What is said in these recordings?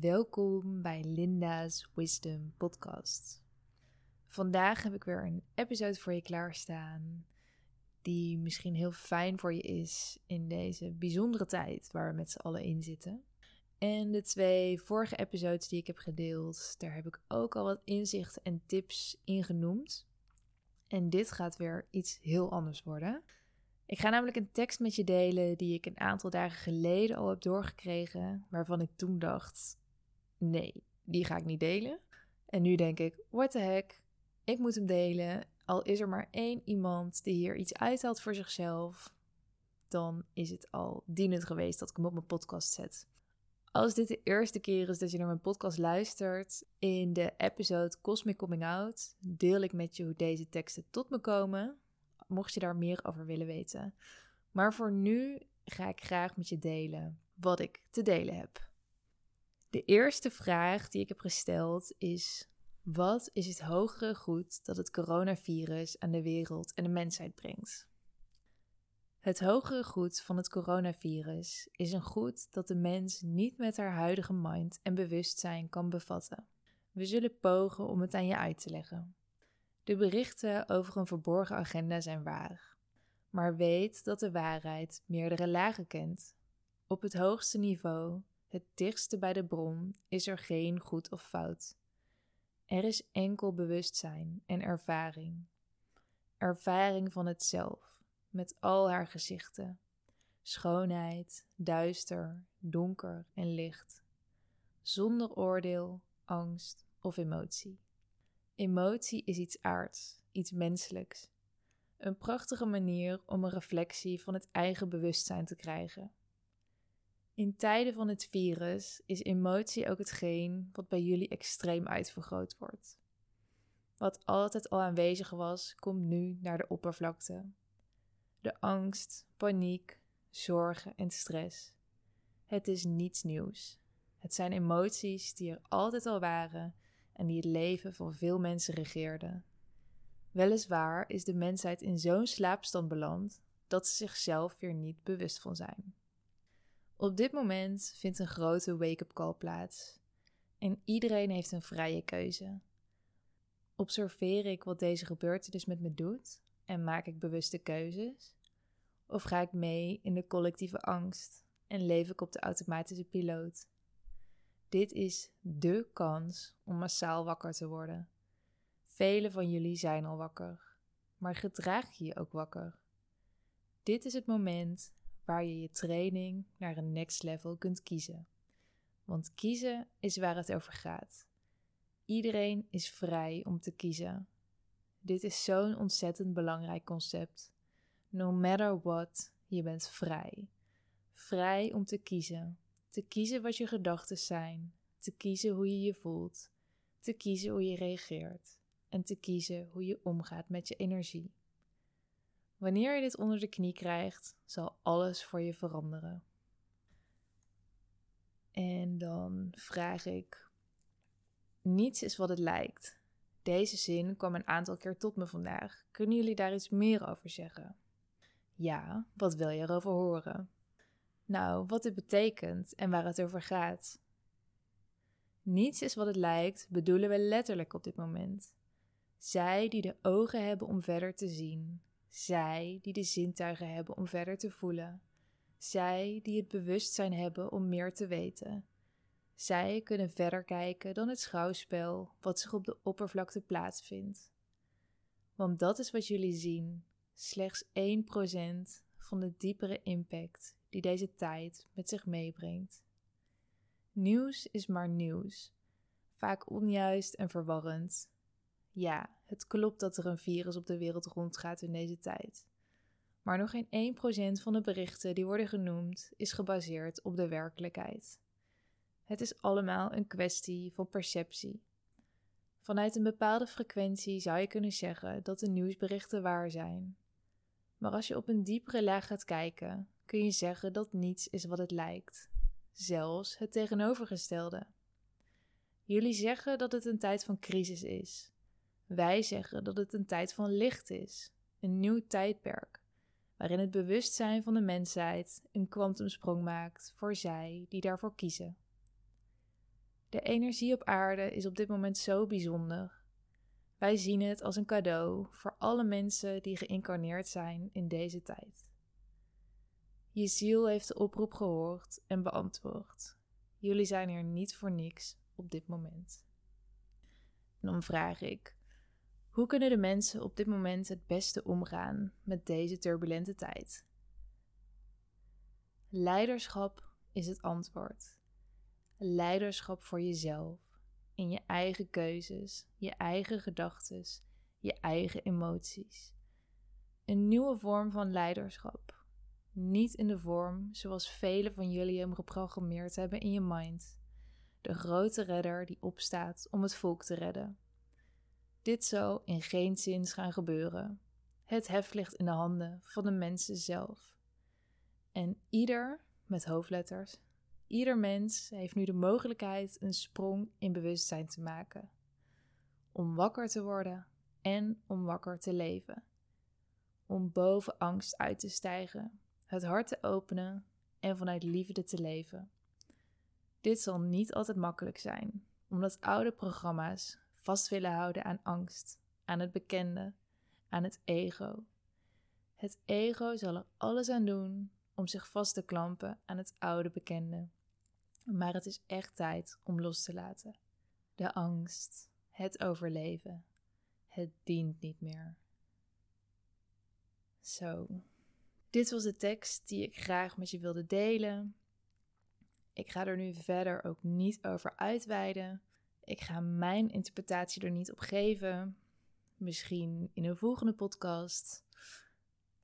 Welkom bij Linda's Wisdom Podcast. Vandaag heb ik weer een episode voor je klaarstaan, die misschien heel fijn voor je is in deze bijzondere tijd waar we met z'n allen in zitten. En de twee vorige episodes die ik heb gedeeld, daar heb ik ook al wat inzichten en tips in genoemd. En dit gaat weer iets heel anders worden. Ik ga namelijk een tekst met je delen die ik een aantal dagen geleden al heb doorgekregen, waarvan ik toen dacht: nee, die ga ik niet delen. En nu denk ik: what the heck, ik moet hem delen. Al is er maar één iemand die hier iets uithaalt voor zichzelf, dan is het al dienend geweest dat ik hem op mijn podcast zet. Als dit de eerste keer is dat je naar mijn podcast luistert, in de episode Cosmic Coming Out deel ik met je hoe deze teksten tot me komen, mocht je daar meer over willen weten. Maar voor nu ga ik graag met je delen wat ik te delen heb. De eerste vraag die ik heb gesteld is: wat is het hogere goed dat het coronavirus aan de wereld en de mensheid brengt? Het hogere goed van het coronavirus is een goed dat de mens niet met haar huidige mind en bewustzijn kan bevatten. We zullen pogen om het aan je uit te leggen. De berichten over een verborgen agenda zijn waar, maar weet dat de waarheid meerdere lagen kent. Op het hoogste niveau, het dichtste bij de bron, is er geen goed of fout. Er is enkel bewustzijn en ervaring. Ervaring van het zelf, met al haar gezichten: schoonheid, duister, donker en licht, zonder oordeel, angst of emotie. Emotie is iets aards, iets menselijks. Een prachtige manier om een reflectie van het eigen bewustzijn te krijgen. In tijden van het virus is emotie ook hetgeen wat bij jullie extreem uitvergroot wordt. Wat altijd al aanwezig was, komt nu naar de oppervlakte. De angst, paniek, zorgen en stress. Het is niets nieuws. Het zijn emoties die er altijd al waren en die het leven van veel mensen regeerden. Weliswaar is de mensheid in zo'n slaapstand beland dat ze zichzelf weer niet bewust van zijn. Op dit moment vindt een grote wake-up call plaats en iedereen heeft een vrije keuze. Observeer ik wat deze gebeurtenis met me doet en maak ik bewuste keuzes? Of ga ik mee in de collectieve angst en leef ik op de automatische piloot? Dit is dé kans om massaal wakker te worden. Velen van jullie zijn al wakker, maar gedraag je je ook wakker. Dit is het moment waar je je training naar een next level kunt kiezen. Want kiezen is waar het over gaat. Iedereen is vrij om te kiezen. Dit is zo'n ontzettend belangrijk concept. No matter what, je bent vrij. Vrij om te kiezen. Te kiezen wat je gedachten zijn, te kiezen hoe je je voelt, te kiezen hoe je reageert en te kiezen hoe je omgaat met je energie. Wanneer je dit onder de knie krijgt, zal alles voor je veranderen. En dan vraag ik: Niets is wat het lijkt. Deze zin kwam een aantal keer tot me vandaag. Kunnen jullie daar iets meer over zeggen? Ja, wat wil je erover horen? Nou, wat dit betekent en waar het over gaat. Niets is wat het lijkt, bedoelen we letterlijk op dit moment. Zij die de ogen hebben om verder te zien, zij die de zintuigen hebben om verder te voelen, zij die het bewustzijn hebben om meer te weten. Zij kunnen verder kijken dan het schouwspel wat zich op de oppervlakte plaatsvindt. Want dat is wat jullie zien, slechts 1% van de diepere impact die deze tijd met zich meebrengt. Nieuws is maar nieuws, vaak onjuist en verwarrend. Ja, het klopt dat er een virus op de wereld rondgaat in deze tijd. Maar nog geen 1% van de berichten die worden genoemd is gebaseerd op de werkelijkheid. Het is allemaal een kwestie van perceptie. Vanuit een bepaalde frequentie zou je kunnen zeggen dat de nieuwsberichten waar zijn. Maar als je op een diepere laag gaat kijken, kun je zeggen dat niets is wat het lijkt, zelfs het tegenovergestelde. Jullie zeggen dat het een tijd van crisis is. Wij zeggen dat het een tijd van licht is, een nieuw tijdperk, waarin het bewustzijn van de mensheid een kwantumsprong maakt voor zij die daarvoor kiezen. De energie op aarde is op dit moment zo bijzonder. Wij zien het als een cadeau voor alle mensen die geïncarneerd zijn in deze tijd. Je ziel heeft de oproep gehoord en beantwoord. Jullie zijn er niet voor niks op dit moment. dan vraag ik: hoe kunnen de mensen op dit moment het beste omgaan met deze turbulente tijd? Leiderschap is het antwoord. Leiderschap voor jezelf, in je eigen keuzes, je eigen gedachten, je eigen emoties. Een nieuwe vorm van leiderschap niet in de vorm zoals velen van jullie hem geprogrammeerd hebben in je mind. De grote redder die opstaat om het volk te redden. Dit zal in geen zin gaan gebeuren. Het heft ligt in de handen van de mensen zelf. En ieder, met hoofdletters, ieder mens heeft nu de mogelijkheid een sprong in bewustzijn te maken. Om wakker te worden en om wakker te leven. Om boven angst uit te stijgen het hart te openen en vanuit liefde te leven. Dit zal niet altijd makkelijk zijn, omdat oude programma's vast willen houden aan angst, aan het bekende, aan het ego. Het ego zal er alles aan doen om zich vast te klampen aan het oude bekende. Maar het is echt tijd om los te laten. De angst, het overleven, het dient niet meer. Zo. Dit was de tekst die ik graag met je wilde delen. Ik ga er nu verder ook niet over uitweiden. Ik ga mijn interpretatie er niet op geven. Misschien in een volgende podcast.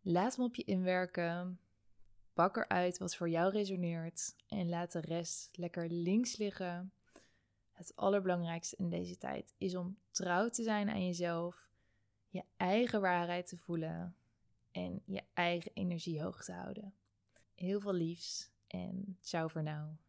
Laat me op je inwerken. Pak eruit wat voor jou resoneert en laat de rest lekker links liggen. Het allerbelangrijkste in deze tijd is om trouw te zijn aan jezelf, je eigen waarheid te voelen en je eigen energie hoog te houden. Heel veel liefs en ciao voor nu.